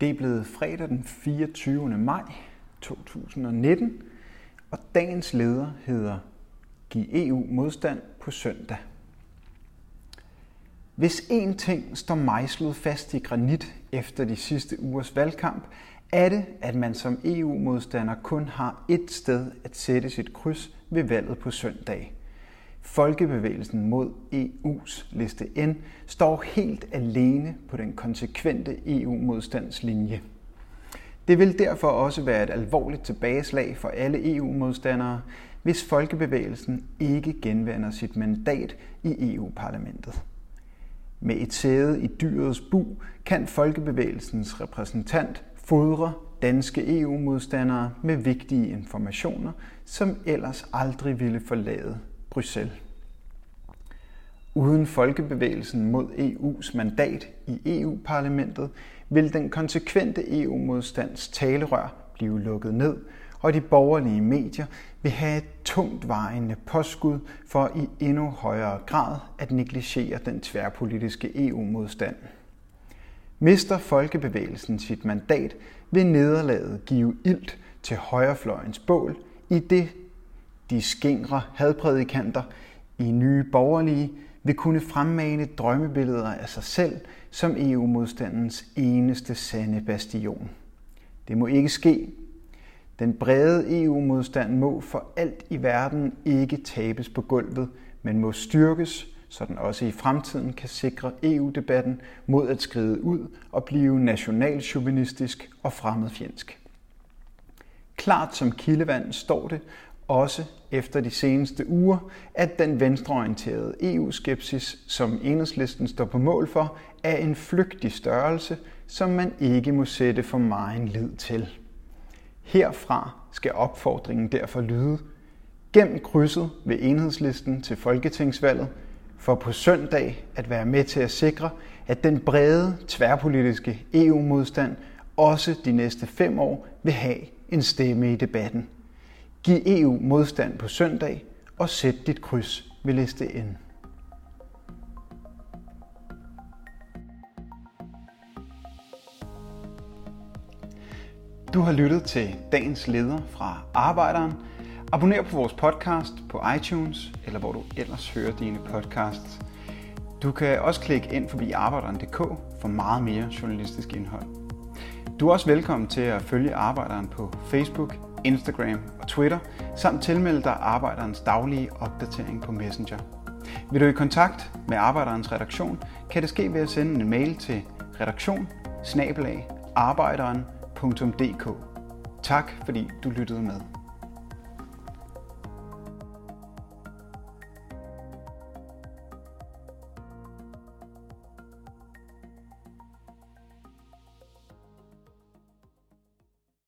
Det er blevet fredag den 24. maj 2019, og dagens leder hedder Giv EU modstand på søndag. Hvis én ting står mejslet fast i granit efter de sidste ugers valgkamp, er det, at man som EU-modstander kun har ét sted at sætte sit kryds ved valget på søndag. Folkebevægelsen mod EU's liste N står helt alene på den konsekvente EU-modstandslinje. Det vil derfor også være et alvorligt tilbageslag for alle EU-modstandere, hvis Folkebevægelsen ikke genvinder sit mandat i EU-parlamentet. Med et sæde i dyrets bu kan Folkebevægelsens repræsentant fodre danske EU-modstandere med vigtige informationer, som ellers aldrig ville forlade Bruxelles. Uden folkebevægelsen mod EU's mandat i EU-parlamentet vil den konsekvente EU-modstands talerør blive lukket ned, og de borgerlige medier vil have et tungt vejende påskud for i endnu højere grad at negligere den tværpolitiske EU-modstand. Mister folkebevægelsen sit mandat, vil nederlaget give ilt til højrefløjens bål, i det de skingre hadprædikanter i nye borgerlige vil kunne fremmane drømmebilleder af sig selv som EU-modstandens eneste sande bastion. Det må ikke ske. Den brede EU-modstand må for alt i verden ikke tabes på gulvet, men må styrkes, så den også i fremtiden kan sikre EU-debatten mod at skride ud og blive nationalchauvinistisk og fremmedfjendsk. Klart som kildevand står det, også efter de seneste uger, at den venstreorienterede EU-skepsis, som enhedslisten står på mål for, er en flygtig størrelse, som man ikke må sætte for meget lid til. Herfra skal opfordringen derfor lyde, gem krydset ved enhedslisten til folketingsvalget, for på søndag at være med til at sikre, at den brede tværpolitiske EU-modstand også de næste fem år vil have en stemme i debatten. Giv EU modstand på søndag og sæt dit kryds ved liste N. Du har lyttet til dagens leder fra Arbejderen. Abonner på vores podcast på iTunes, eller hvor du ellers hører dine podcasts. Du kan også klikke ind forbi arbejderen.dk for meget mere journalistisk indhold. Du er også velkommen til at følge Arbejderen på Facebook, Instagram og Twitter, samt tilmelde dig Arbejderens daglige opdatering på Messenger. Vil du i kontakt med Arbejderens redaktion, kan det ske ved at sende en mail til redaktion arbejderen.dk. Tak fordi du lyttede med.